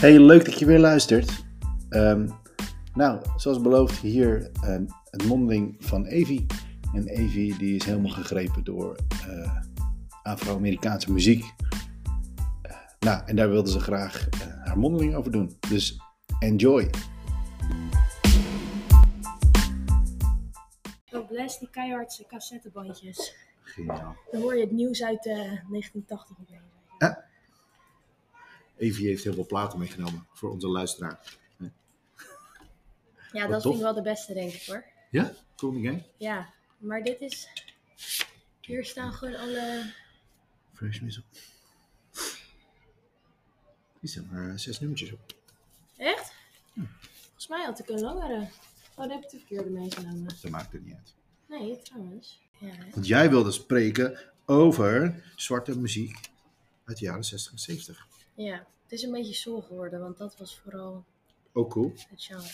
Hey, leuk dat je weer luistert. Ehm, nou, zoals beloofd, hier een, een mondeling van Evie. En Evie die is helemaal gegrepen door eh, Afro-Amerikaanse muziek. Eh, nou, en daar wilde ze graag eh, haar mondeling over doen. Dus enjoy. Oh, bless die keihardse cassettebandjes. Geniaal. Dan hoor je het nieuws uit eh 1980 opeens. Evie heeft heel veel platen meegenomen voor onze luisteraar. Ja, Wat dat tof. vind ik wel de beste, denk ik hoor. Ja? Cool game. Ja, maar dit is. Hier staan gewoon alle. Fresh Missile. Die staan maar eh, zes nummertjes op. Echt? Volgens mij had ik een langere. Oh, dan heb ik de verkeerde meegenomen. Dat maakt het niet uit. Nee, trouwens. Ja? Want jij wilde spreken over zwarte muziek uit de jaren 60 en 70. Ja. Het is een beetje soul geworden, want dat was vooral Ook cool. het genre.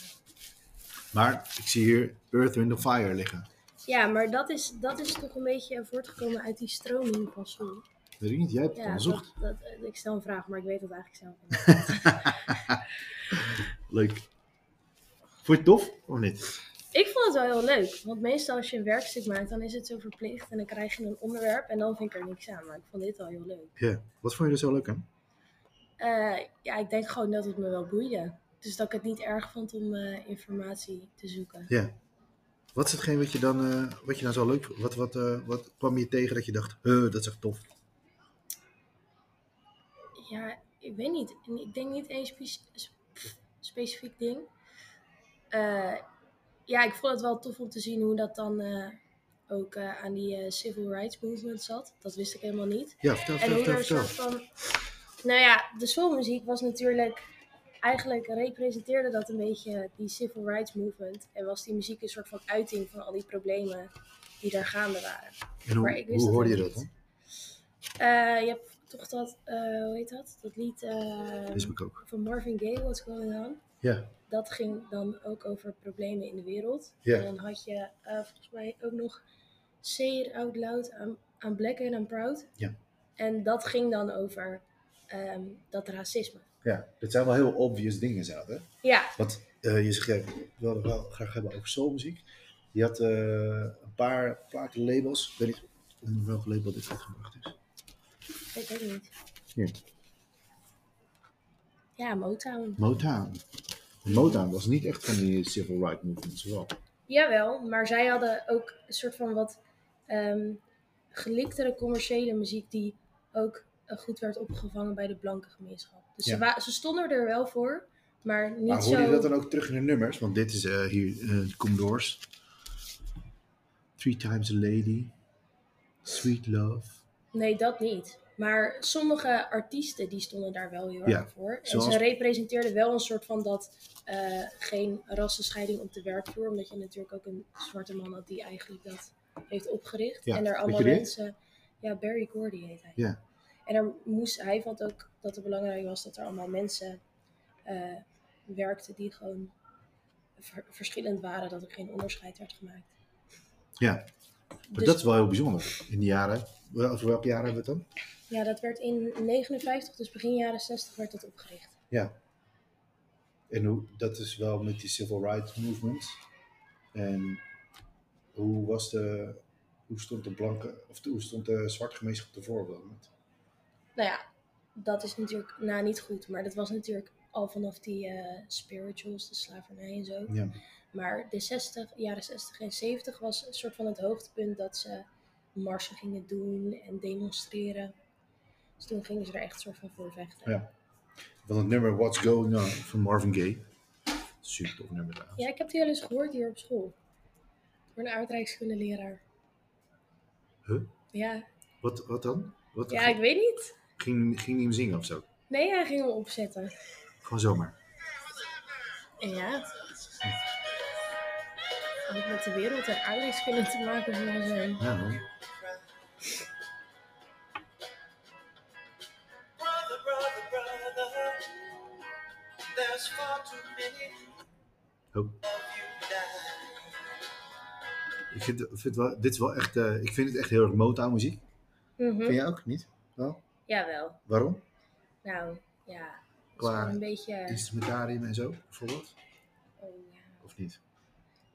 Maar ik zie hier Earth, Wind Fire liggen. Ja, maar dat is, dat is toch een beetje voortgekomen uit die stroming van soul. Weet ik niet, jij hebt het Ja, onderzocht. dat, dat, ik stel een vraag, maar ik weet het eigenlijk zelf niet. Leuk. Vond je het tof of niet? Ik vond het wel heel leuk, want meestal als je een werkstuk maakt, dan is het zo verplicht en dan krijg je een onderwerp en dan vind ik er niks aan. Maar ik vond dit wel heel leuk. Ja. Wat vond je er zo leuk aan? Eh, ja, ik denk gewoon dat het me wel boeide. Dus dat ik het niet erg vond om eh, informatie te zoeken. Ja. Wat is hetgeen wat je dan, eh, wat je nou zo leuk vond? Wat, wat, wat kwam je tegen dat je dacht, dat is echt tof? Ja, ik weet niet. En Ik denk niet één spe- sp- specifiek ding. Ja, ik vond het wel tof om te zien hoe dat dan ook aan die civil rights movement zat. Dat wist ik helemaal niet. Ja, vertel, En vertel, er vertel. van. Nou ja, de soulmuziek was natuurlijk. Eigenlijk representeerde dat een beetje die civil rights movement. En was die muziek een soort van uiting van al die problemen die daar gaande waren. En maar hoe, ik wist hoe hoorde je dat dan? Eh, je hebt toch dat, eh, hoe heet dat? Dat lied ook. van Marvin Gaye, What's Going On. Ja. Dat ging dan ook over problemen in de wereld. Ja. En dan had je volgens mij ook nog Say It Out Loud, I'm Black and I'm Proud. Ja. En dat ging dan over ehm, dat racisme. Ja, dat zijn wel heel obvious dingen zo, hè? Ja, Want eh, je zegt, ik wilde het wel graag hebben over soulmuziek. Je had eh, een paar platenlabels. Ik weet niet onder welk label dit uitgebracht is. ik weet niet. Hier. Ja, Motown. Motown. Motown was niet echt van die civil rights movements, wel. Jawel, maar zij hadden ook een soort van wat ehm geliktere commerciële muziek die ook goed werd opgevangen bij de blanke gemeenschap. Dus Ja. ze, wa- ze stonden er wel voor, maar niet Maar zo... hoorde je dat dan ook terug in de nummers? Want dit is eh, hier, eh Commodores. Three Times a Lady. Sweet Love. Nee, dat niet. Maar sommige artiesten die stonden daar wel heel erg Ja, voor. En zoals- ze representeerden wel een soort van dat eh, geen rassenscheiding op de werkvloer. Omdat je natuurlijk ook een zwarte man had die eigenlijk dat heeft opgericht. Ja, en er weet allemaal mensen. Ja, Barry Gordy heet hij. Ja. En er moest, hij vond ook dat het belangrijk was dat er allemaal mensen eh, werkten die gewoon ver- verschillend waren. Dat er geen onderscheid werd gemaakt. Ja, maar Dus- dat is wel heel bijzonder. In de jaren, over welke jaren hebben we het dan? Ja, dat werd in 59, dus begin jaren 60 werd dat opgericht. Ja. En hoe, dat is wel met die civil rights movement. En hoe was de, hoe stond de blanke, of de- hoe stond de zwarte gemeenschap ervoor op dat moment? Nou ja, dat is natuurlijk nou, niet goed, maar dat was natuurlijk al vanaf die eh, spirituals, de slavernij en zo. Ja. Maar de 60, jaren 60 en 70 was een soort van het hoogtepunt dat ze marsen gingen doen en demonstreren. Dus toen gingen ze er echt soort van voor vechten. Ja. Van het nummer What's Going On van Marvin Gaye. Super tof nummer trouwens. Ja, ik heb die al eens gehoord hier op school. Door een aardrijkskundeleraar. Huh? Ja. Wat, wat dan? Wat, ja, ik weet niet. Ging, ging hij hem zingen of zo? Nee, hij ging hem opzetten. Gewoon zomaar. Ja. Ook met de wereld en aardrijkskunde te maken volgens hem. Ja, man. Brother, brother, brother, there's far too many Oh. Ik vind, ik vind wel, dit is wel echt, eh, ik vind het echt heel erg Motown muziek. Mhm. Vind jij ook niet? Wel? Jawel. Waarom? Nou, ja. Qua een beetje... instrumentarium en zo, bijvoorbeeld? Oh, ja. Of niet?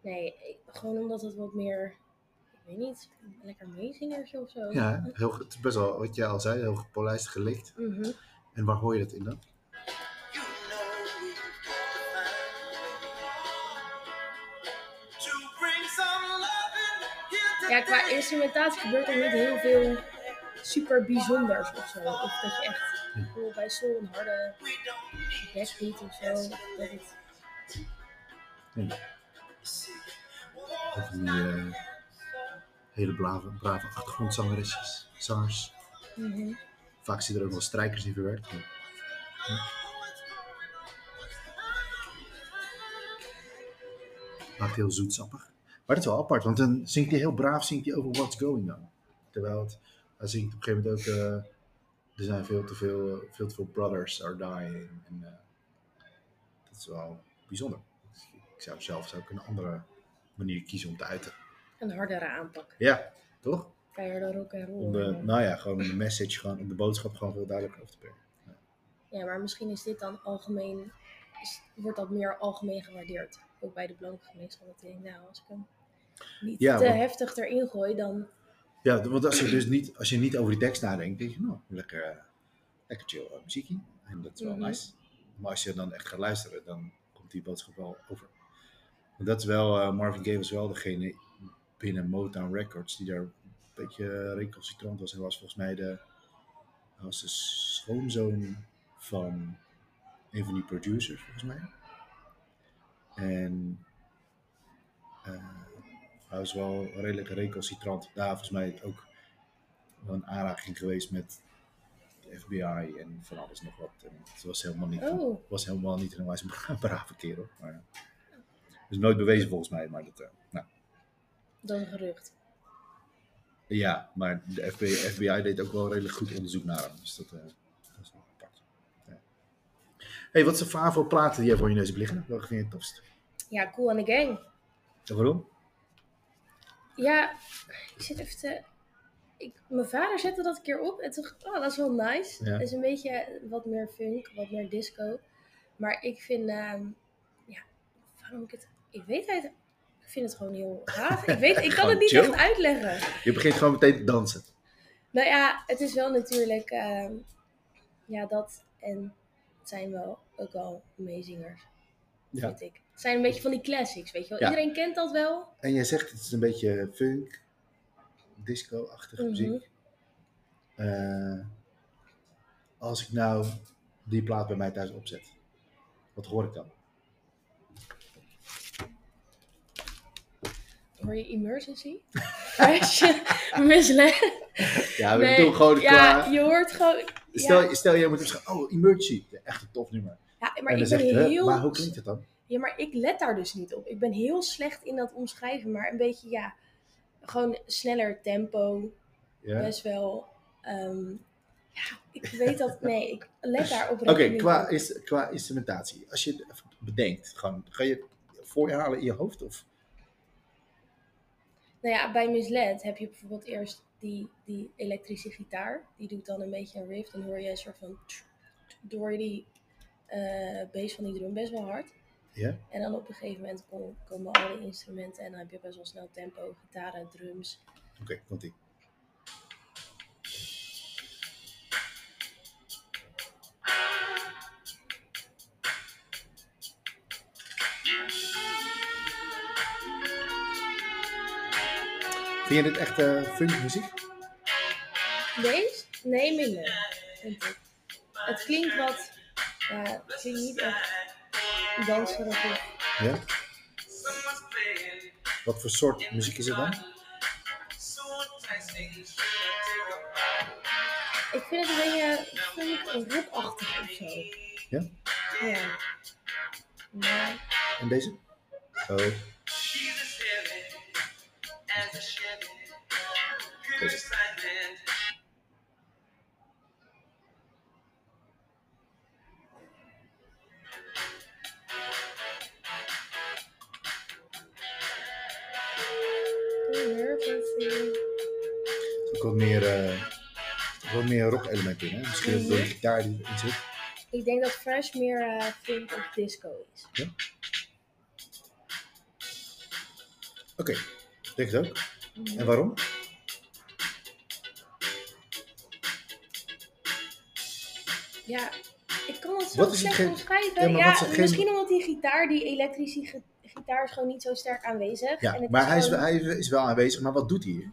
Nee, ik- gewoon omdat het wat meer... Ik weet niet, lekker meezingertje of zo. Ja, heel, het is best wel, wat jij al zei, heel gepolijst, gelikt. Mhm. En waar hoor je dat in dan? Ja, qua instrumentatie gebeurt er niet heel veel super bijzonders of zo. Of dat je echt bij soul een harde backbeat of zo. Dat het, Of die eh, hele brave, brave achtergrondzangeresjes, zangers. Mhm. Vaak zitten er ook wel strijkers in verwerkt. maar- Maakt heel zoetsappig. Maar dat is wel apart, want dan zingt hij heel braaf zingt hij over what's going on. Terwijl het, hij zingt op een gegeven moment ook, eh, er zijn veel te veel, eh, veel te veel brothers are dying. En, eh, dat is wel bijzonder. Ik zou zelf zou ik een andere manier kiezen om te uiten. Een hardere aanpak. Ja, toch? Keiharde rock en roll. Om de, nou ja, gewoon de message, gewoon, om de boodschap gewoon veel duidelijker over te brengen. Ja, maar misschien is dit dan algemeen, is, wordt dat meer algemeen gewaardeerd. Ook bij de blanke gemeenschap. Dat ik denk, nou, als ik hem niet Ja, te want- heftig erin gooi, dan... Ja, want als je dus niet, als je niet over die tekst nadenkt, denk je, nou, lekker, eh, lekker chill eh, muziekje. En dat is wel Mhm. nice. Maar als je dan echt gaat luisteren, dan komt die boodschap wel over. Want dat is wel, eh, Marvin Gaye was wel degene binnen Motown Records die daar een beetje recalcitrant was. Hij was volgens mij de, hij was de schoonzoon van een van die producers, volgens mij. En eh, hij was wel redelijk recalcitrant. Daar volgens mij ook wel een aanraking geweest met de FBI en van alles nog wat. En het was helemaal niet, Oh, was helemaal niet een bra- brave kerel. Maar, dus nooit bewezen volgens mij. Maar dat, eh, nou, dat is een gerucht. ja, maar de FBI, FBI deed ook wel redelijk goed onderzoek naar hem. Dus dat, eh, dat is wel apart. Ja. hey, wat is de favo platen die jij voor je neus hebt liggen? Welke vind je het tofst? Ja, Cool and the Gang. En waarom? Ja, ik zit even te... Ik, mijn vader zette dat een keer op en toen dacht ik, oh, dat is wel nice. Ja. Het is een beetje wat meer funk, wat meer disco. Maar ik vind, ehm, ja, waarom ik het... Ik weet het, ik vind het gewoon heel gaaf. Ik, weet, ik kan het niet chill. echt uitleggen. Je begint gewoon meteen te dansen. Nou ja, het is wel natuurlijk, ehm, ja, dat en het zijn wel ook wel meezingers, Ja. vind ik. Het zijn een beetje van die classics, weet je wel. Ja. Iedereen kent dat wel. En jij zegt het is een beetje funk, disco-achtige Mhm. muziek. Eh, als ik nou die plaat bij mij thuis opzet, wat hoor ik dan? Hoor je Emergency? Misled. Ja, we Nee, doen gewoon ja, je hoort gewoon... Stel, ja, stel je moet gaan, oh, Emergency, echt een tof nummer. ja, maar en ik ben heel... maar hoe klinkt het dan? Ja, maar ik let daar dus niet op. Ik ben heel slecht in dat omschrijven, maar een beetje, ja... Gewoon sneller tempo, Ja? best wel... ehm, ja, ik weet dat... Nee, ik let daar op. Oké, qua, is, qua instrumentatie. Als je het bedenkt, gewoon, ga je het voor je halen in je hoofd? Of? Nou ja, bij Misled heb je bijvoorbeeld eerst die, die elektrische gitaar. Die doet dan een beetje een riff. Dan hoor je een soort van... Je die eh bass van die drum best wel hard. Ja? En dan op een gegeven moment kom- komen alle instrumenten. En dan heb je best wel snel tempo. Gitaren, drums. Oké, komt ie. Vind je dit echt eh funkmuziek? Deze? Nee, minder. Vind ik. Het klinkt wat... Ja, het klinkt niet echt danserig. of- Ja? Someone's playing Wat voor soort muziek is het dan? Ik vind het een beetje funk rockachtig of zo. Ja? Ja. Maar En deze? Oh, Deze. Ook elementen in. Hè? Misschien ook door de gitaar die erin zit. Ik denk dat Fresh meer eh funk of disco is. Oké, denk het ook. En waarom? Ja, ik kan het zo slecht omschrijven. Ja, Ja, misschien omdat die gitaar, die elektrische gi- gitaar is gewoon niet zo sterk aanwezig. Ja, En het maar hij is, hij is wel aanwezig, maar wat doet hij hier?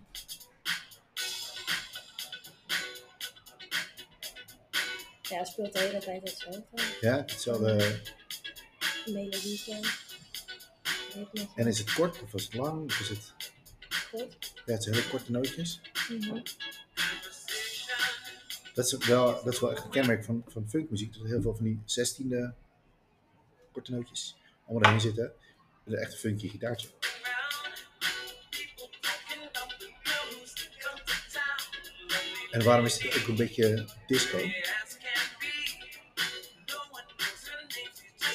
Hij speelt de hele tijd hetzelfde. Ja, hetzelfde. Melodietje. Ritme. En is het kort of is het lang? Of is het... Goed. Ja, het zijn hele korte nootjes. Mhm. Dat is wel, dat is wel echt een kenmerk van, van funkmuziek. Dat er heel veel van die zestiende korte nootjes allemaal erin zitten. Een echt een funky gitaartje. En waarom is het ook een beetje disco?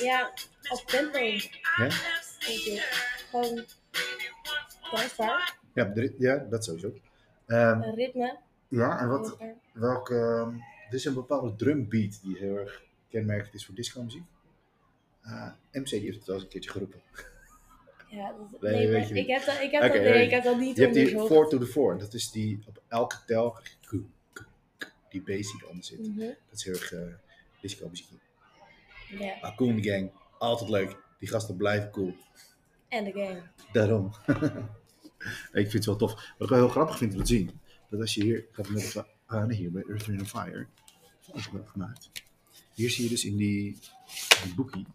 Ja, op tempo, denk Ja. Gewoon dansbaar. ja, dat sowieso. Een ritme. ja, en wat, welke... er is een bepaalde drumbeat die heel erg kenmerkend is voor disco muziek. Ah, MC die heeft het wel eens een keertje geroepen. Ja, dat, Nee, nee, weet maar je niet. ik heb dat, ik heb Oké, dat, nee, ik heb dat niet Je hebt die onderzocht. 4 to the 4. Dat is die op elke tel. Die bass die eronder zit. Mhm. Dat is heel erg eh, disco muziek. Ja, Maar Gang, altijd leuk. Die gasten blijven cool. en de game. Daarom. ik vind het wel tof. Wat ik wel heel grappig vind om te zien. Dat als je hier, ik had het net even aan hier bij Earth, Wind Fire. Dat gemaakt. Hier zie je dus in die, die boekie.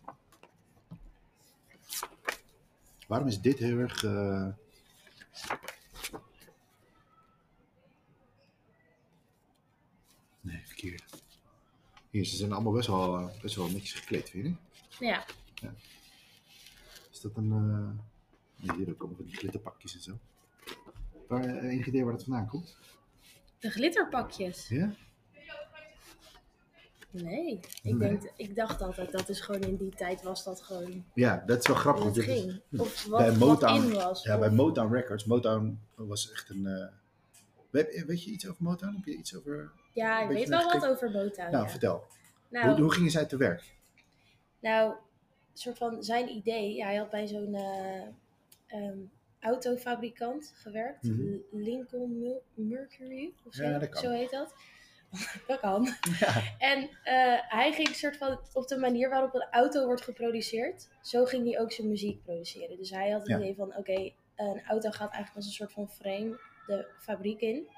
Waarom is dit heel erg... eh, Nee, verkeerd. Hier, ze zijn allemaal best wel, eh, best wel netjes gekleed, vind je? Ja, Is dat een. eh nee, hier ook komen van die glitterpakjes en zo. Waar, eh, enig idee waar dat vandaan komt? de glitterpakjes. Ja? Nee, ik, Nee. Denk, ik dacht altijd dat is gewoon in die tijd was dat gewoon Ja, dat is wel grappig. is- ging. Of bij wat, wat Motown- in was. Ja, of- bij Motown Records. Motown was echt een. weet je iets over Motown? Heb je iets over. Ja, ik weet wel wat over Motown. nou, ja. vertel. Nou, Hoe, hoe gingen zij te werk? Nou, een soort van zijn idee. Ja, hij had bij zo'n eh, ehm, autofabrikant gewerkt. Mhm. Lincoln Mercury of zo, Ja, dat kan. zo heet dat. dat kan. Ja. En eh, hij ging soort van op de manier waarop een auto wordt geproduceerd, zo ging hij ook zijn muziek produceren. Dus hij had het Ja. idee van, oké, een auto gaat eigenlijk als een soort van frame de fabriek in.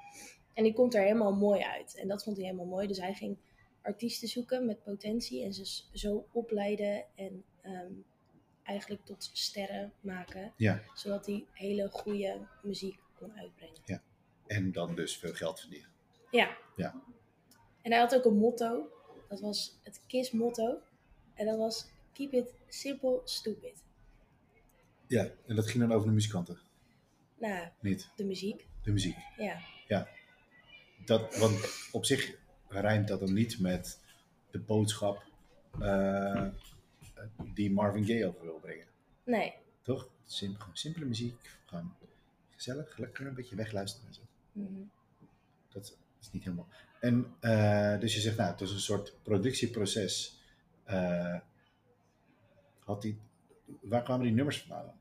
En die komt er helemaal mooi uit. En dat vond hij helemaal mooi. Dus hij ging artiesten zoeken met potentie en ze zo opleiden en ehm, eigenlijk tot sterren maken. Ja. Zodat hij hele goede muziek kon uitbrengen. En dan dus veel geld verdienen. Ja. Ja. En hij had ook een motto. Dat was het KISS motto. En dat was Keep it simple, stupid. Ja, en dat ging dan over de muzikanten. Nou, Niet de muziek. de muziek. Ja. Dat, want op zich rijmt dat dan niet met de boodschap eh, die Marvin Gaye over wil brengen. Nee. Toch? Simpel, simpele muziek. Gewoon gezellig, lekker een beetje wegluisteren en zo. Mhm. Dat is niet helemaal. En eh, dus je zegt, nou, het is een soort productieproces. Eh, had die, waar kwamen die nummers vandaan?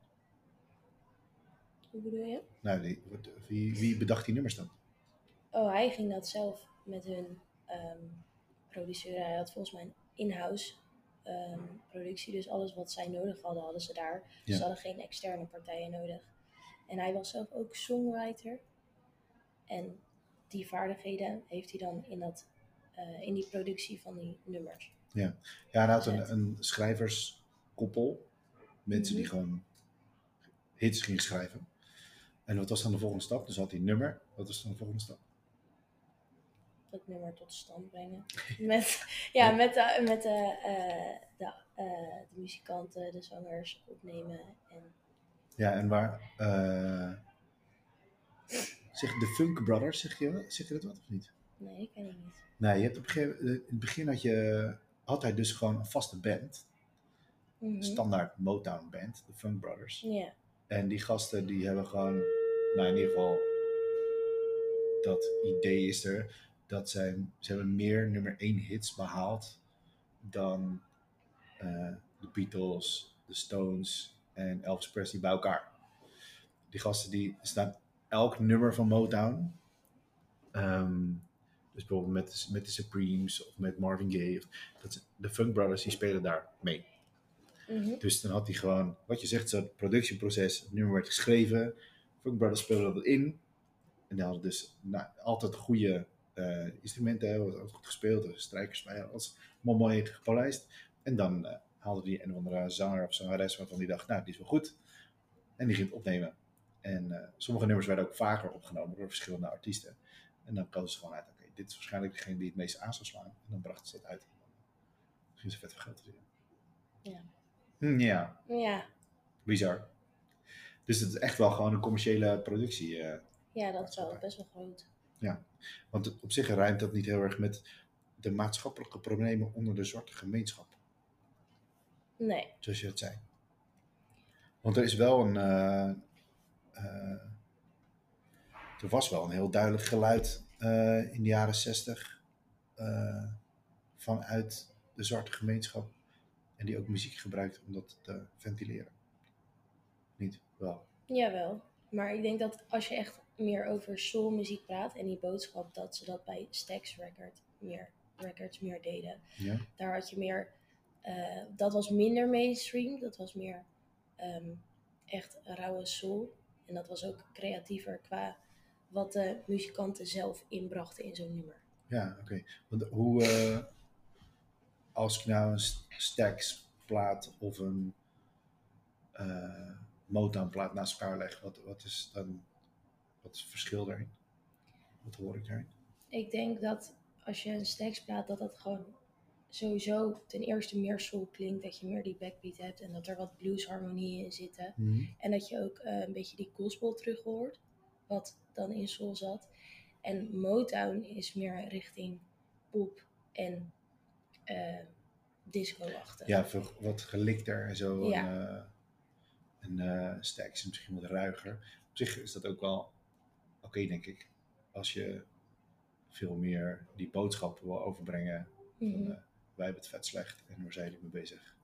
Hoe bedoel je? Nou, die, wat- wie, wie bedacht die nummers dan? Oh, hij ging dat zelf met hun ehm, produceren. Hij had volgens mij een in-house ehm, productie. Dus alles wat zij nodig hadden, hadden ze daar. Dus Ja. ze hadden geen externe partijen nodig. En hij was zelf ook songwriter. En die vaardigheden heeft hij dan in, dat, eh, in die productie van die nummers. Ja, hij had een schrijverskoppel. Mensen die Mhm. gewoon hits gingen schrijven. En wat was dan de volgende stap? Dus had hij een nummer. Wat was dan de volgende stap? Dat nummer tot stand brengen. Met, ja, met, de, met de, eh, de, eh, de muzikanten, de zangers opnemen. En, Ja, en waar... eh zeg de Funk Brothers, zeg je, zeg je dat wat of niet? nee, ik ken het niet. Nee, je hebt op een gegeven, in het begin had je altijd dus gewoon een vaste band. Mhm. Standaard Motown band, de Funk Brothers. Ja, En die gasten die hebben gewoon, nou in ieder geval, dat idee is er, dat zij, ze hebben meer nummer 1 hits behaald dan eh, de Beatles, de Stones en Elvis Presley bij elkaar. Die gasten die staan elk nummer van Motown. ehm, dus bijvoorbeeld met, met de Supremes of met Marvin Gaye. Of, dat, de Funk Brothers die spelen daar mee. Mhm. Dus dan had hij gewoon, wat je zegt, zo'n productieproces. Het nummer werd geschreven. Funk Brothers speelden dat in. En die hadden dus nou, altijd goede eh, instrumenten. was altijd goed gespeeld. Dus strijkers bij, alles allemaal mooi gepolijst. En dan eh haalde die een of andere zanger of zangeres waarvan die dacht, nou, die is wel goed. En die ging het opnemen. En eh, sommige nummers werden ook vaker opgenomen door verschillende artiesten. En dan kozen ze gewoon uit, oké, dit is waarschijnlijk degene die het meest aan zal slaan. En dan brachten ze dat uit. Gingen ze vet veel geld verdienen. Ja. Hm, ja, Ja. bizar. Dus het is echt wel gewoon een commerciële productie. eh. ja, dat is wel best wel groot. Want het- op zich ruimt dat niet heel erg met de maatschappelijke problemen onder de zwarte gemeenschap. Nee. Zoals je het zei. Want er is wel een. eh, eh, er was wel een heel duidelijk geluid eh, in de jaren zestig vanuit de zwarte gemeenschap. En die ook muziek gebruikt om dat te ventileren. Niet wel. Jawel. Maar ik denk dat als je echt meer over soulmuziek praat en die boodschap, dat ze dat bij Stax Record meer, Records meer deden. Ja? Daar had je meer, eh, dat was minder mainstream, dat was meer ehm, echt rauwe soul. En dat was ook creatiever qua wat de muzikanten zelf inbrachten in zo'n nummer. Ja, oké. Want hoe, eh, als ik nou een st- Stax plaat of een eh Motown plaat naast elkaar leg, wat, wat is dan wat is het verschil daarin? Wat hoor ik daarin? Ik denk dat als je een Stax plaat, dat dat gewoon sowieso ten eerste meer soul klinkt, dat je meer die backbeat hebt en dat er wat bluesharmonieën in zitten. En dat je ook eh, een beetje die gospel terug hoort, wat dan in soul zat. En Motown is meer richting pop en eh disco-achtig. Ja, wat gelikter en zo. Ja. En, eh, en Stax is misschien wat ruiger. Op zich is dat ook wel oké, denk ik. Als je veel meer die boodschap wil overbrengen van Mhm. eh, wij hebben het vet slecht en waar zijn jullie mee bezig?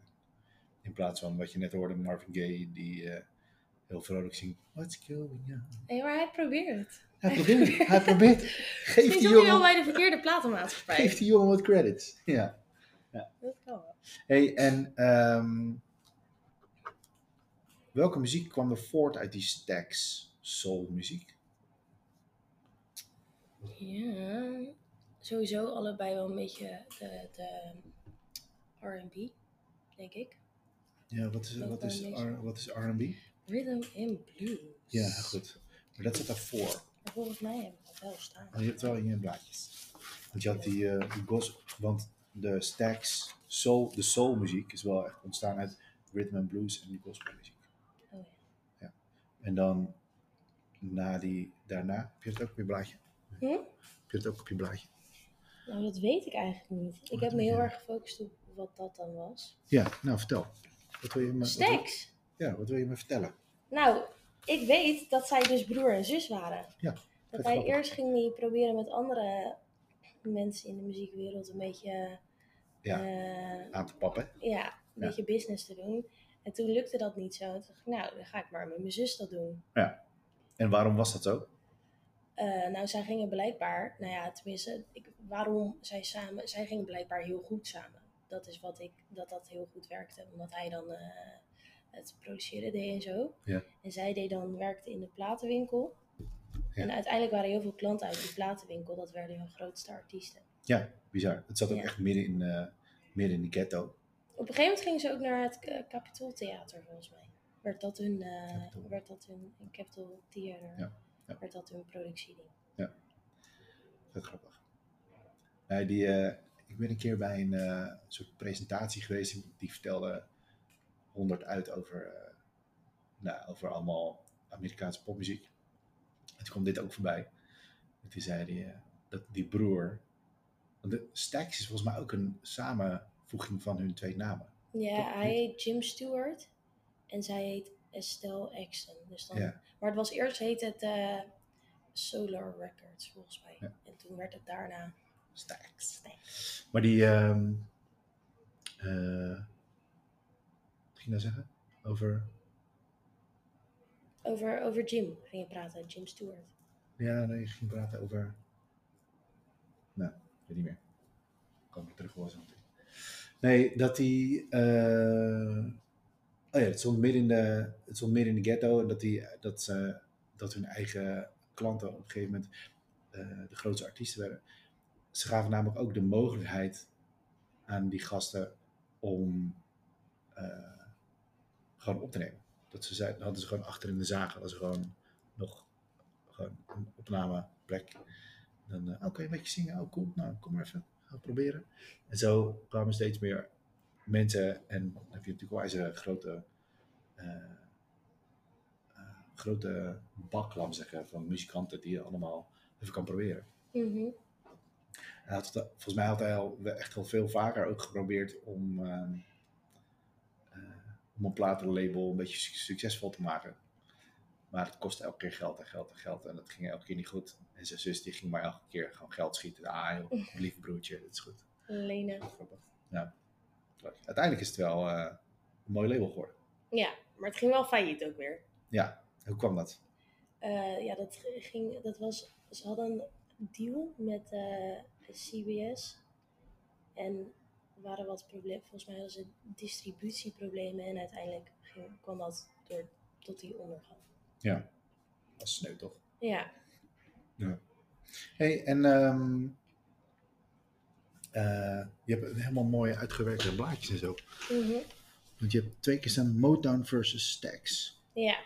In plaats van wat je net hoorde, Marvin Gaye, die eh, heel vrolijk zingt. What's going on? Nee, maar hij probeert het. Hij probeert, hij probeert. Geef die, jongen, bij de verkeerde platenmaatschappij. geef die jongen wat credits. Ja. Dat kan wel. Hey, en ehm, welke muziek kwam er voort uit die stacks soul muziek? Ja, sowieso allebei wel een beetje de, de R&B, denk ik. Ja, wat is, wat is. R- wat is R&B? Rhythm and Blues. Ja, goed. Maar dat zit daarvoor. Maar volgens mij heb ik dat wel staan. Oh, je hebt wel in je blaadjes. Want je had die, eh die gospel, want de stacks, soul, de soul muziek is wel echt ontstaan uit rhythm and blues en die gospel muziek. Oh ja. En dan na die, daarna, heb je het ook je blaadje? Hm? Heb je het ook op je blaadje? Nou, dat weet ik eigenlijk niet. Ik heb me heel erg gefocust op wat dat dan was. Ja, nou vertel. Wat wil je me, wat wil- Stacks! ja, wat wil je me vertellen? Nou, ik weet dat zij dus broer en zus waren. Ja, Dat hij grappig. eerst ging hij proberen met andere mensen in de muziekwereld een beetje, Ja. eh, Aan te pappen. ja, een Ja. beetje business te doen. En toen lukte dat niet zo. Toen dacht ik, nou, dan ga ik maar met mijn zus dat doen. En waarom was dat zo? Eh, nou, zij gingen blijkbaar, nou ja, tenminste, ik, waarom zij samen, zij gingen blijkbaar heel goed samen. Dat is wat ik, dat dat heel goed werkte, omdat hij dan eh, het produceren deed en zo. Ja. En zij deed dan, werkte in de platenwinkel. Ja. En uiteindelijk waren heel veel klanten uit die platenwinkel, dat werden hun grootste artiesten. Ja, bizar. Het zat ook Ja. echt midden in, eh, midden in de ghetto. Op een gegeven moment gingen ze ook naar het uh, Capitol Theater, volgens mij. Werd dat hun, Capitol. werd dat hun Capitol Theater, Ja, ja. werd dat hun productieding. Vet grappig. Nee, die, eh, ik ben een keer bij een eh, soort presentatie geweest. en Die vertelde 100 uit over, eh, nou, over allemaal Amerikaanse popmuziek. En toen kwam dit ook voorbij. En toen zei hij dat die broer. Want de Stax is volgens mij ook een samenvoeging van hun twee namen. Ja, hij heet Jim Stewart en zij heet Estelle Exton. Dus dan, Ja. Maar het was eerst heet het eh, Solar Records volgens mij. Ja. En toen werd het daarna Stax. Maar die, ehm, eh, wat ging je nou zeggen? Over, Over, over Jim ging je praten, Jim Stewart. ja, nee, je ging praten over, nou, weet niet meer. Kan ik terug horen zo meteen. Nee, dat die, eh, oh ja, het stond midden in de, het stond in de ghetto dat, die, dat, ze, dat hun eigen klanten op een gegeven moment eh, de grootste artiesten werden. Ze gaven namelijk ook de mogelijkheid aan die gasten om eh, gewoon op te nemen. Dat ze zeiden, hadden ze gewoon achter in de zaag, hadden ze gewoon nog gewoon een opnameplek. Dan, eh, oké, een beetje zingen, oh cool, nou kom maar even, gaan proberen. En zo kwamen steeds meer mensen en dan heb je natuurlijk wel eens een grote, eh, grote bak, laat zeggen, van muzikanten die je allemaal even kan proberen. Mhm. Had volgens mij had hij al we- echt wel veel vaker ook geprobeerd om, eh, om een platenlabel een beetje su- succesvol te maken. Maar het kostte elke keer geld en geld en geld en dat ging elke keer niet goed. En zijn zus die ging maar elke keer gewoon geld schieten. Ah joh, lieve broertje, dat is goed. Grappig. Ja. Uiteindelijk is het wel eh, een mooi label geworden. Ja, maar het ging wel failliet ook weer. Ja, hoe kwam dat? Eh, ja, dat ging, dat was, ze hadden een deal met eh, CBS. En er waren wat problemen, volgens mij hadden ze distributieproblemen en uiteindelijk ging, kwam dat door, tot die ondergang. Ja, dat is sneu toch? Ja, hey, en ehm, eh, je hebt helemaal mooie uitgewerkte blaadjes en zo. Mhm. Want je hebt twee keer staan Motown versus Stax. ja.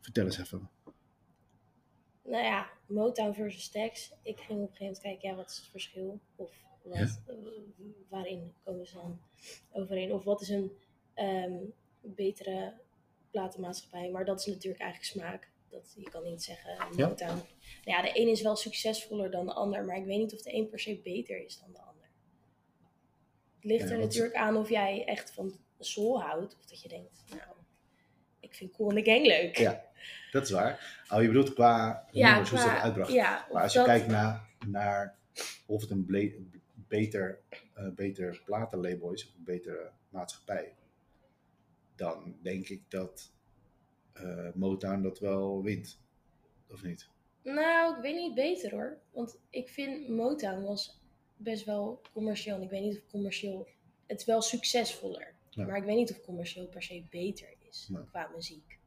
Vertel eens even. Nou ja, Motown versus Stax. Ik ging op een gegeven moment kijken, ja, wat is het verschil? Of wat, Ja. waarin komen ze dan overeen? Of wat is een ehm, betere platenmaatschappij? Maar dat is natuurlijk eigenlijk smaak. Dat, je kan niet zeggen eh, Ja. Motown. Nou ja, de een is wel succesvoller dan de ander, maar ik weet niet of de een per se beter is dan de ander. Het ligt Ja, er natuurlijk aan of jij echt van soul houdt, of dat je denkt, nou, ik vind Cool in the Gang leuk. Ja, dat is waar. Oh, je bedoelt qua Ja, nummers, hoe ze dat uitbrachten. ja, maar als dat- je kijkt naar, naar of het een ble- beter, eh, beter platenlabel is of een betere maatschappij, dan denk ik dat eh, Motown dat wel wint. Of niet? Nou, ik weet niet beter hoor. Want ik vind Motown was best wel commercieel. En ik weet niet of commercieel... Het is wel succesvoller. Ja. Maar ik weet niet of commercieel per se beter is Nee. qua muziek.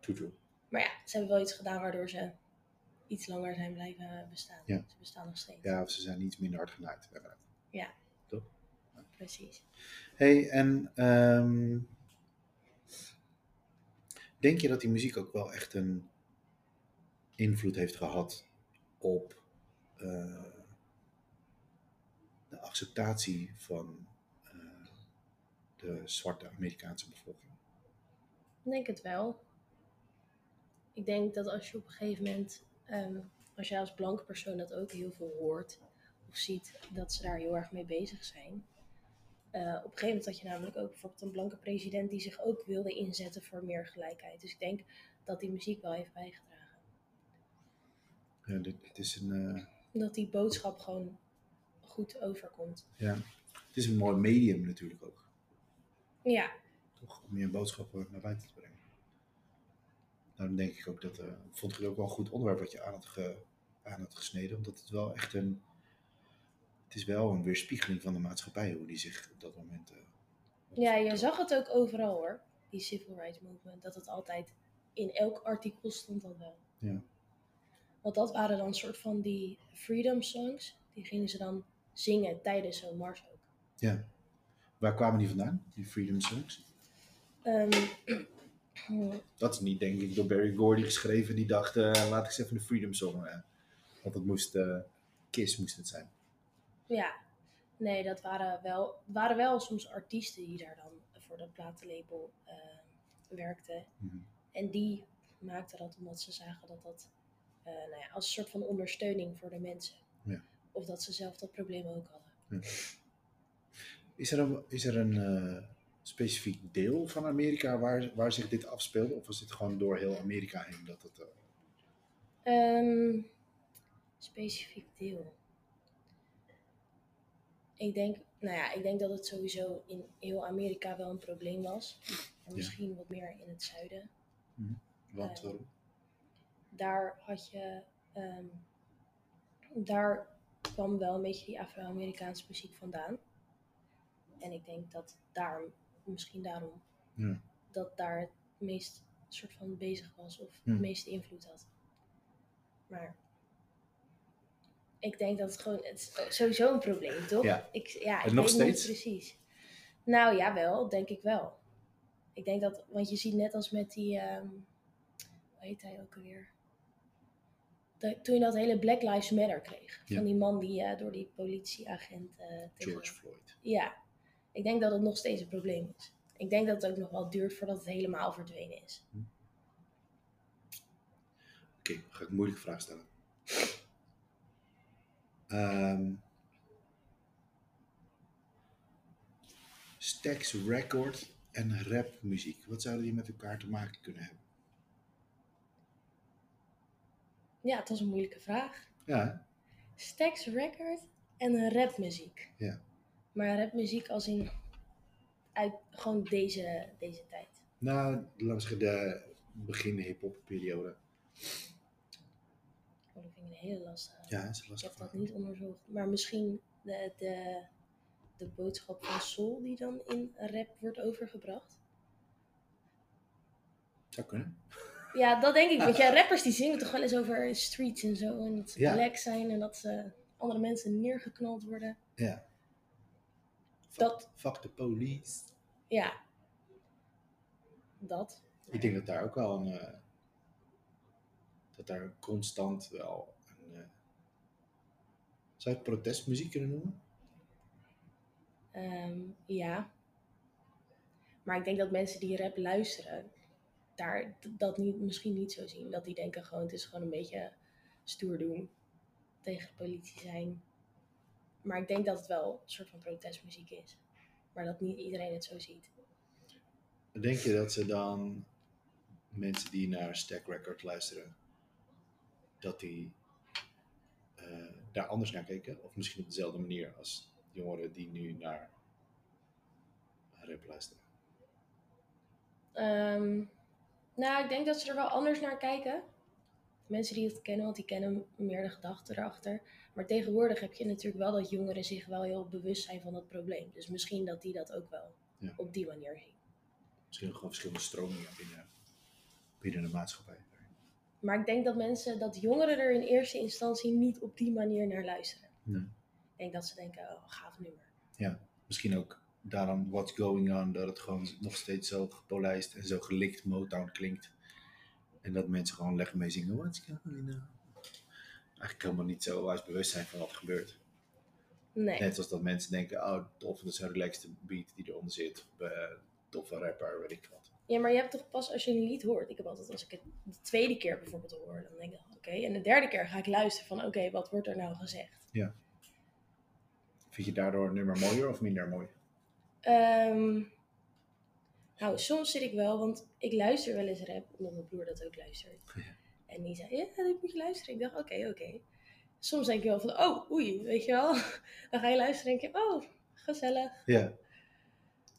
True. Maar ja, ze hebben wel iets gedaan waardoor ze iets langer zijn blijven bestaan. Ja. Ze bestaan nog steeds. Ja, of ze zijn iets minder hard genaaid. inderdaad. Precies. hey, en ehm, denk je dat die muziek ook wel echt een invloed heeft gehad op eh, de acceptatie van eh, de zwarte Amerikaanse bevolking? Ik denk het wel. Ik denk dat als je op een gegeven moment, ehm, als jij als blanke persoon dat ook heel veel hoort of ziet, dat ze daar heel erg mee bezig zijn. Eh, op een gegeven moment had je namelijk ook bijvoorbeeld een blanke president die zich ook wilde inzetten voor meer gelijkheid. Dus ik denk dat die muziek wel heeft bijgedragen. Ja, dit, dit is een, eh, Dat die boodschap gewoon goed overkomt. ja, het is een mooi medium natuurlijk ook. Ja, Toch? Om je boodschappen naar buiten te brengen. Daarom denk ik ook dat, eh, vond ik het ook wel een goed onderwerp wat je aan had, ge, aan had gesneden. Omdat het wel echt een, het is wel een weerspiegeling van de maatschappij, hoe die zich op dat moment... eh, ja je zag het ook overal hoor, die civil rights movement. Dat het altijd, in elk artikel stond dat wel. Ja. Want dat waren dan soort van die freedom songs. Die gingen ze dan zingen tijdens zo'n mars ook. Ja. Waar kwamen die vandaan, die Freedom Songs? Ehm, Dat is niet, denk ik, door Barry Gordy geschreven. Die dacht, eh, laat ik eens even de Freedom Song. eh, want het moest, eh, Kiss moest het zijn. ja, nee, dat waren wel, waren wel soms artiesten die daar dan voor dat platenlabel werkten. Mhm. En die maakten dat omdat ze zagen dat dat nou ja, als een soort van ondersteuning voor de mensen. Ja. Of dat ze zelf dat probleem ook hadden. Is er een, is er een eh, specifiek deel van Amerika waar, waar zich dit afspeelde? Of was dit gewoon door heel Amerika heen dat het... Ehm, specifiek deel. Ik denk, nou ja, ik denk dat het sowieso in heel Amerika wel een probleem was. En misschien wat meer in het zuiden. Want Eh, waarom? Daar had je, ehm, daar kwam wel een beetje die Afro-Amerikaanse muziek vandaan. En ik denk dat daar, misschien daarom, Ja. dat daar het meest soort van bezig was of Hmm. het meeste invloed had. Maar ik denk dat het gewoon, het is sowieso een probleem, toch? Ja. Ik, ja, ik nog weet steeds? niet precies. Nou ja, wel, denk ik wel. Ik denk dat, want je ziet net als met die, ehm, hoe heet hij ook alweer? De- toen je dat hele Black Lives Matter kreeg. Ja. Van die man die eh, door die politieagent eh tegen- George Floyd. Ja, ik denk dat het nog steeds een probleem is. Ik denk dat het ook nog wel duurt voordat het helemaal verdwenen is. Oké, dan ga ik een moeilijke vraag stellen. Ehm Stax record en rapmuziek. Wat zouden die met elkaar te maken kunnen hebben? Ja, het was een moeilijke vraag. Ja? Stax Record en rapmuziek. Ja. Maar rapmuziek als in uit gewoon deze, deze tijd. nou, langs de begin hip-hop periode. Oh, dat vind ik een hele lastige. Ja, dat is een ik heb dat niet onderzocht. Maar misschien de, de, de boodschap van soul die dan in rap wordt overgebracht. Zou kunnen. Ja, dat denk ik. Want ja, rappers die zingen toch wel eens over streets en zo. En dat ze Ja. black zijn en dat ze andere mensen neergeknald worden. Ja. Fuck, Dat- fuck the police. Ja. Dat. Ik denk dat daar ook wel een. eh, dat daar constant wel een. eh, zou je het protestmuziek kunnen noemen? Ehm, ja. Maar ik denk dat mensen die rap luisteren, daar dat niet, misschien niet zo zien. Dat die denken gewoon, het is gewoon een beetje stoer doen. Tegen de politie zijn. Maar ik denk dat het wel een soort van protestmuziek is. Maar dat niet iedereen het zo ziet. Denk je dat ze dan mensen die naar Stack Record luisteren, dat die eh, daar anders naar keken? Of misschien op dezelfde manier als jongeren die nu naar rap luisteren? Ehm, nou, ik denk dat ze er wel anders naar kijken. Mensen die het kennen, want die kennen meer de gedachten erachter. Maar tegenwoordig heb je natuurlijk wel dat jongeren zich wel heel bewust zijn van dat probleem. Dus misschien dat die dat ook wel Ja. op die manier zien. Misschien gewoon verschillende stromingen binnen, binnen de maatschappij. Maar ik denk dat mensen, dat jongeren er in eerste instantie niet op die manier naar luisteren. Nee. Ik denk dat ze denken, oh, gaaf nummer. Misschien ook daarom What's Going On, dat het gewoon nog steeds zo gepolijst en zo gelikt Motown klinkt. En dat mensen gewoon lekker mee zingen, What's Going On. Eigenlijk helemaal niet zo wijs bewust zijn van wat er gebeurt. Nee. Net als dat mensen denken, oh tof, dat is een relaxte beat die eronder zit. Eh, toffe rapper, weet ik wat. Ja, maar je hebt toch pas als je een lied hoort. Ik heb altijd, als ik het de tweede keer bijvoorbeeld hoor, dan denk ik, oké. En de derde keer ga ik luisteren van, oké, wat wordt er nou gezegd? Vind je daardoor een nummer mooier of minder mooi? Ehm, nou, soms zit ik wel, want ik luister wel eens rap, omdat mijn broer dat ook luistert. Ja. En die zei, ja, dit moet je luisteren. Ik dacht, oké, oké. Soms denk je wel van, oh, oei, weet je wel. Dan ga je luisteren en denk je, oh, gezellig. Ja.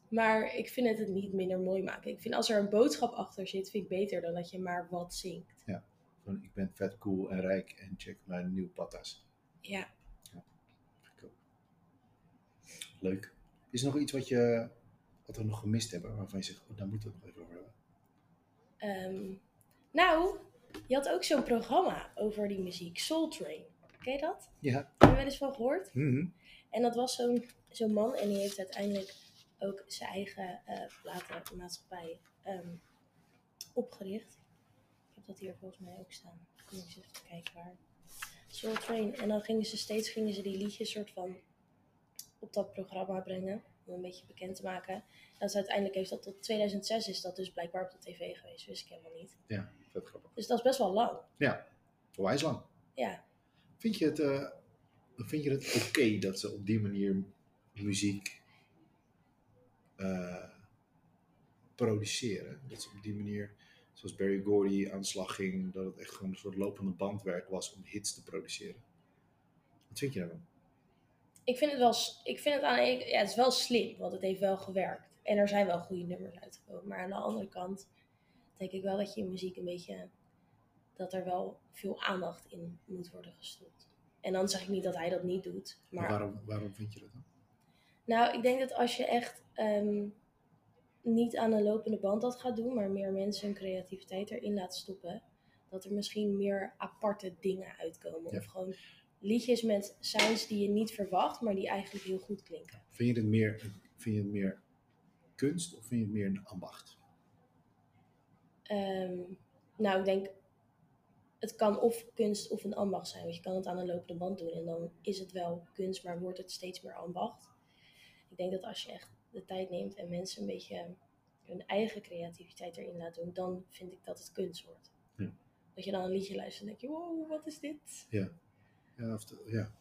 Maar ik vind het het niet minder mooi maken. Ik vind als er een boodschap achter zit, vind ik beter dan dat je maar wat zingt. Van, ik ben vet cool en rijk en check mijn nieuwe patas. Ja. Leuk. Is er nog iets wat, je, wat we nog gemist hebben, waarvan je zegt, oh, daar moeten we het nog even over hebben? Ehm, nou, je had ook zo'n programma over die muziek, Soul Train. Ken je dat? Ja. Heb je wel eens van gehoord? Mhm. En dat was zo'n zo'n man en die heeft uiteindelijk ook zijn eigen eh platenmaatschappij ehm, opgericht. Ik heb dat hier volgens mij ook staan. Ik moet eens even kijken waar. Soul Train. En dan gingen ze steeds gingen ze die liedjes soort van op dat programma brengen. Om een beetje bekend te maken. En dat is uiteindelijk heeft dat tot 2006 is dat dus blijkbaar op de tv geweest. Wist ik helemaal niet. Ja, vet grappig. Dus dat is best wel lang. Onwijs lang. Ja. Vind je het, eh, vind je het oké dat ze op die manier muziek eh, produceren? Dat ze op die manier, zoals Barry Gordy aan de slag ging, dat het echt gewoon een soort lopende bandwerk was om hits te produceren. Wat vind je daarvan? Ik vind het wel, ik vind het aan ja, het is wel slim, want het heeft wel gewerkt. En er zijn wel goede nummers uitgekomen. Maar aan de andere kant denk ik wel dat je in muziek een beetje, dat er wel veel aandacht in moet worden gestopt. En dan zeg ik niet dat hij dat niet doet. Maar Maar waarom, waarom vind je dat dan? nou, ik denk dat als je echt ehm, niet aan een lopende band dat gaat doen, maar meer mensen hun creativiteit erin laat stoppen, dat er misschien meer aparte dingen uitkomen. Ja. Of gewoon liedjes met sounds die je niet verwacht, maar die eigenlijk heel goed klinken. Vind je het meer, vind je het meer kunst of vind je het meer een ambacht? Ehm, nou, ik denk, het kan of kunst of een ambacht zijn. Want je kan het aan een lopende band doen en dan is het wel kunst, maar wordt het steeds meer ambacht. Ik denk dat als je echt de tijd neemt en mensen een beetje hun eigen creativiteit erin laat doen, dan vind ik dat het kunst wordt. Ja. Dat je dan een liedje luistert en denk je, wow, wat is dit? Ja, of de- ja.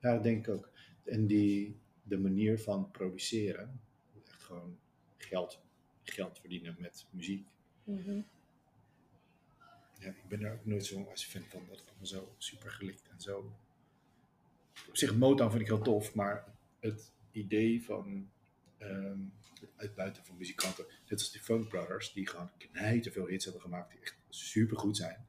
ja, dat denk ik ook. En die, de manier van produceren, echt gewoon geld, geld verdienen met muziek. Mhm. Ja, ik ben daar ook nooit zo'n als fan van dat het allemaal zo super gelikt en zo. Op zich, Motown vind ik heel tof, maar het idee van ehm, het uitbuiten van muzikanten, net als die Funk Brothers, die gewoon knijten veel hits hebben gemaakt, die echt super goed zijn.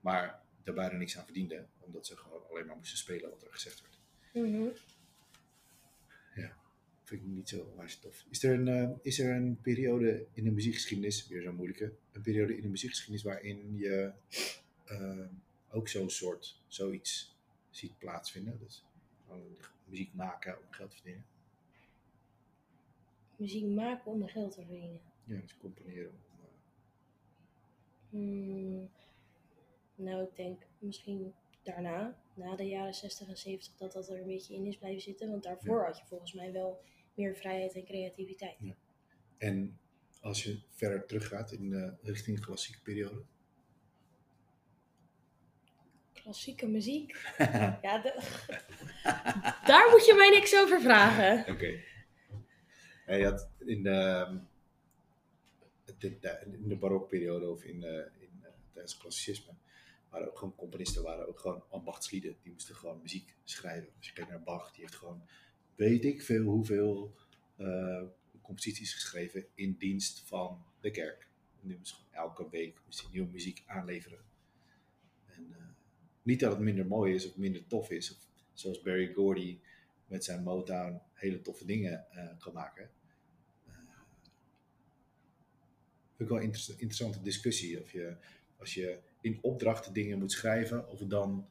Maar daar bijna niks aan verdienden, omdat ze gewoon alleen maar moesten spelen wat er gezegd werd. Mhm. Vind ik niet zo onwijs tof. Is er, een, eh, is er een periode in de muziekgeschiedenis, weer zo'n moeilijke, een periode in de muziekgeschiedenis waarin je eh, ook zo'n soort, zoiets ziet plaatsvinden? Dus gewoon muziek maken om geld te verdienen. Muziek maken om er geld te verdienen. Ja, dus componeren. Om, eh, Hmm, nou, ik denk misschien daarna, na de jaren 60 en 70, dat dat er een beetje in is blijven zitten. Want daarvoor had je volgens mij wel meer vrijheid en creativiteit. Ja. en als je verder teruggaat in de richting klassieke periode. Klassieke muziek. Ja, de- daar moet je mij niks over vragen. Oké. Ja, je had in de, ehm, de- in de barokperiode of in, eh, in, eh, tijdens het klassicisme waren ook gewoon componisten, waren ook gewoon ambachtslieden. Die moesten gewoon muziek schrijven. Als je kijkt naar Bach, die heeft gewoon weet ik veel hoeveel eh, composities geschreven in dienst van de kerk. Nu moest gewoon elke week moest nieuwe muziek aanleveren. En, eh, niet dat het minder mooi is of minder tof is. Of, zoals Barry Gordy met zijn Motown hele toffe dingen eh, kan maken. Vind ik wel een interess- interessante discussie. Of je, als je in opdrachten dingen moet schrijven, of het dan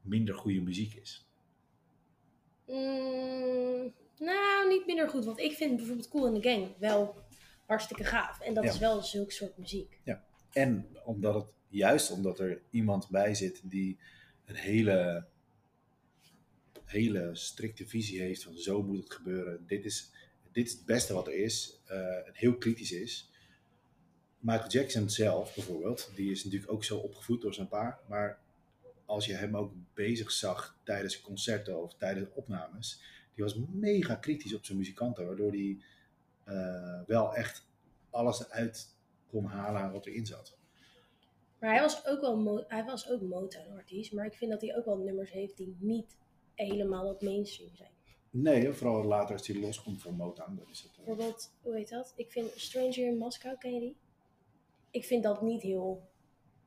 minder goede muziek is. Mm, nou, niet minder goed. Want ik vind bijvoorbeeld Cool in the Gang wel hartstikke gaaf. En dat Ja. is wel zulk soort muziek. En omdat het, juist omdat er iemand bij zit die een hele, hele strikte visie heeft van zo moet het gebeuren. Dit is, dit is het beste wat er is. en heel kritisch is. Michael Jackson zelf bijvoorbeeld, die is natuurlijk ook zo opgevoed door zijn pa. Maar als je hem ook bezig zag tijdens concerten of tijdens opnames, die was mega kritisch op zijn muzikanten. Waardoor hij eh, wel echt alles uit kon halen wat erin zat. Maar hij was ook wel hij was ook Motown-artiest. Maar ik vind dat hij ook wel nummers heeft die niet helemaal op mainstream zijn. Nee, vooral later als hij loskomt van Motown. Dan is het, eh, Bijvoorbeeld, hoe heet dat? Ik vind Stranger in Moscow, ken je die? Ik vind dat niet heel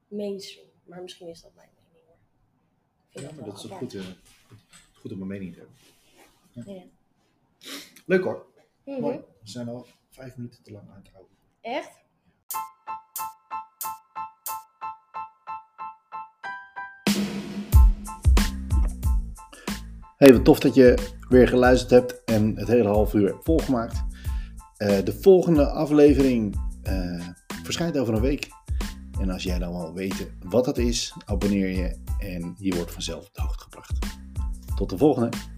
mainstream. Maar misschien is dat mijn mening hoor. Ik vind ja, maar wel dat is apart. goed, eh, goed om een mening te hebben. Ja. Leuk hoor. Mhm. Mooi. We zijn al vijf minuten te lang aan het houden. Echt? Hey, wat tof dat je weer geluisterd hebt en het hele half uur hebt volgemaakt. Eh, de volgende aflevering eh, verschijnt over een week. En als jij dan wil weten wat dat is, abonneer je en je wordt vanzelf op de hoogte gebracht. Tot de volgende!